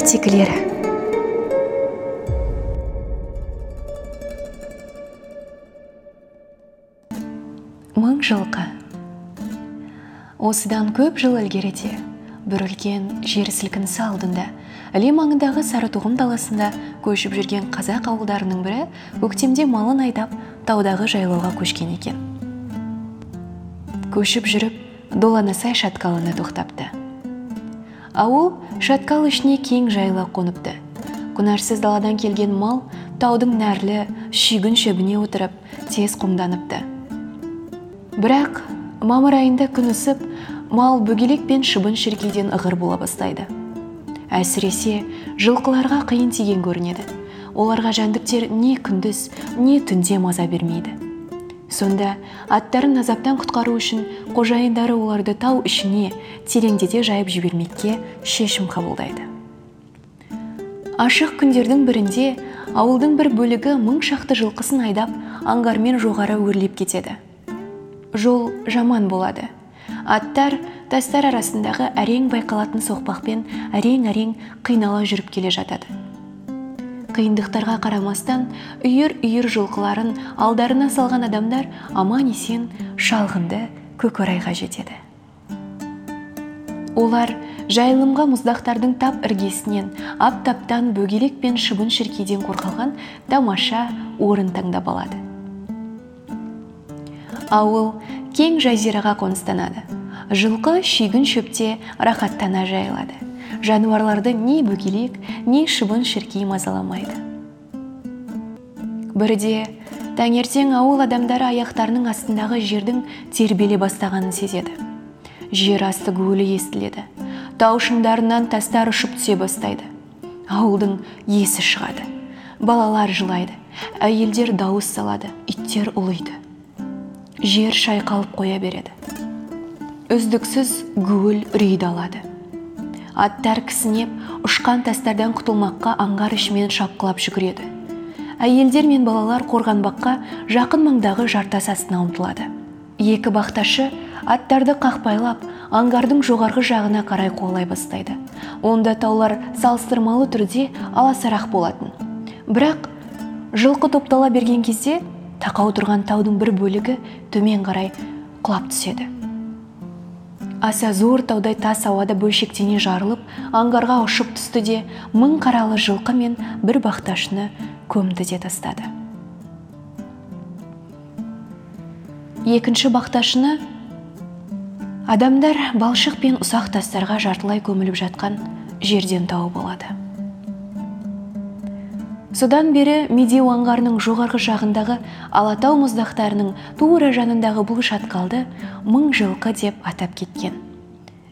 ертегілері мың жылқы. Осыдан көп жыл ілгеріде бір үлкен жер сілкінісі алдында іле маңындағы сарытоғым даласында көшіп жүрген қазақ ауылдарының бірі көктемде малын айдап таудағы жайлауға көшкен екен. Көшіп жүріп доланасай шатқалына тоқтапты. Ауыл шатқал ішіне кең жайыла қоныпты. Күнәрсіз даладан келген мал таудың нәрлі шүйгін шөбіне отырып тез қомданыпты. Бірақ мамыр айында күн ысып мал бөгелек пен шыбын шіркейден ығыр бола бастайды. Әсіресе жылқыларға қиын тиген көрінеді. Оларға жәндіктер не күндіз не түнде маза бермейді. Сонда аттарын азаптан құтқару үшін қожайындары оларды тау ішіне тереңдете жайып жібермекке шешім қабылдайды. Ашық күндердің бірінде ауылдың бір бөлігі мың шақты жылқысын айдап аңғармен жоғары өрлеп кетеді. Жол жаман болады. Аттар тастар арасындағы әрең байқалатын соқпақпен әрең-әрең қинала жүріп келе жатады. Қиындықтарға қарамастан үйір-үйір жылқыларын алдарына салған адамдар аман есен шалғынды көкорайға жетеді. Олар жайылымға мұздақтардың тап іргесінен аптаптан бөгелек пен шыбын шіркейден қорғалған тамаша орын таңдап алады. Ауыл кең жазираға қоныстанады. Жылқы шүйгін шөпте рахаттана жайылады. Жануарларды не бөгелек не шыбын шіркей мазаламайды. Бірде таңертең ауыл адамдары аяқтарының астындағы жердің тербеле бастағанын сезеді. Жер асты гуілі естіледі. Тау шыңдарынан тастар ұшып түсе бастайды. Ауылдың есі шығады. Балалар жылайды. Әйелдер дауыс салады. Иттер ұлиды. Жер шайқалып қоя береді. Үздіксіз гуіл үрейді алады. Аттар кісінеп ұшқан тастардан құтылмаққа аңғар ішімен шапқылап жүгіреді. Әйелдер мен балалар қорғанбаққа жақын маңдағы жартас астына ұмтылады. Екі бақташы аттарды қақпайлап аңғардың жоғарғы жағына қарай қуалай бастайды. Онда таулар салыстырмалы түрде аласарақ болатын. Бірақ жылқы топтала берген кезде тақау тұрған таудың бір бөлігі төмен қарай құлап түседі. Аса зор таудай тас ауада бөлшектене жарылып аңғарға ұшып түсті де мың қаралы жылқы мен бір бақташыны көмді де тастады. Екінші бақташыны адамдар балшық пен ұсақ тастарға жартылай көміліп жатқан жерден тауып алады. Содан бері медеу аңғарының жоғарғы жағындағы алатау мұздақтарының тура жанындағы бұл шатқалды мың жылқы деп атап кеткен.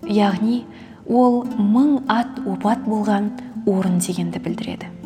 Яғни ол мың ат опат болған орын дегенді білдіреді.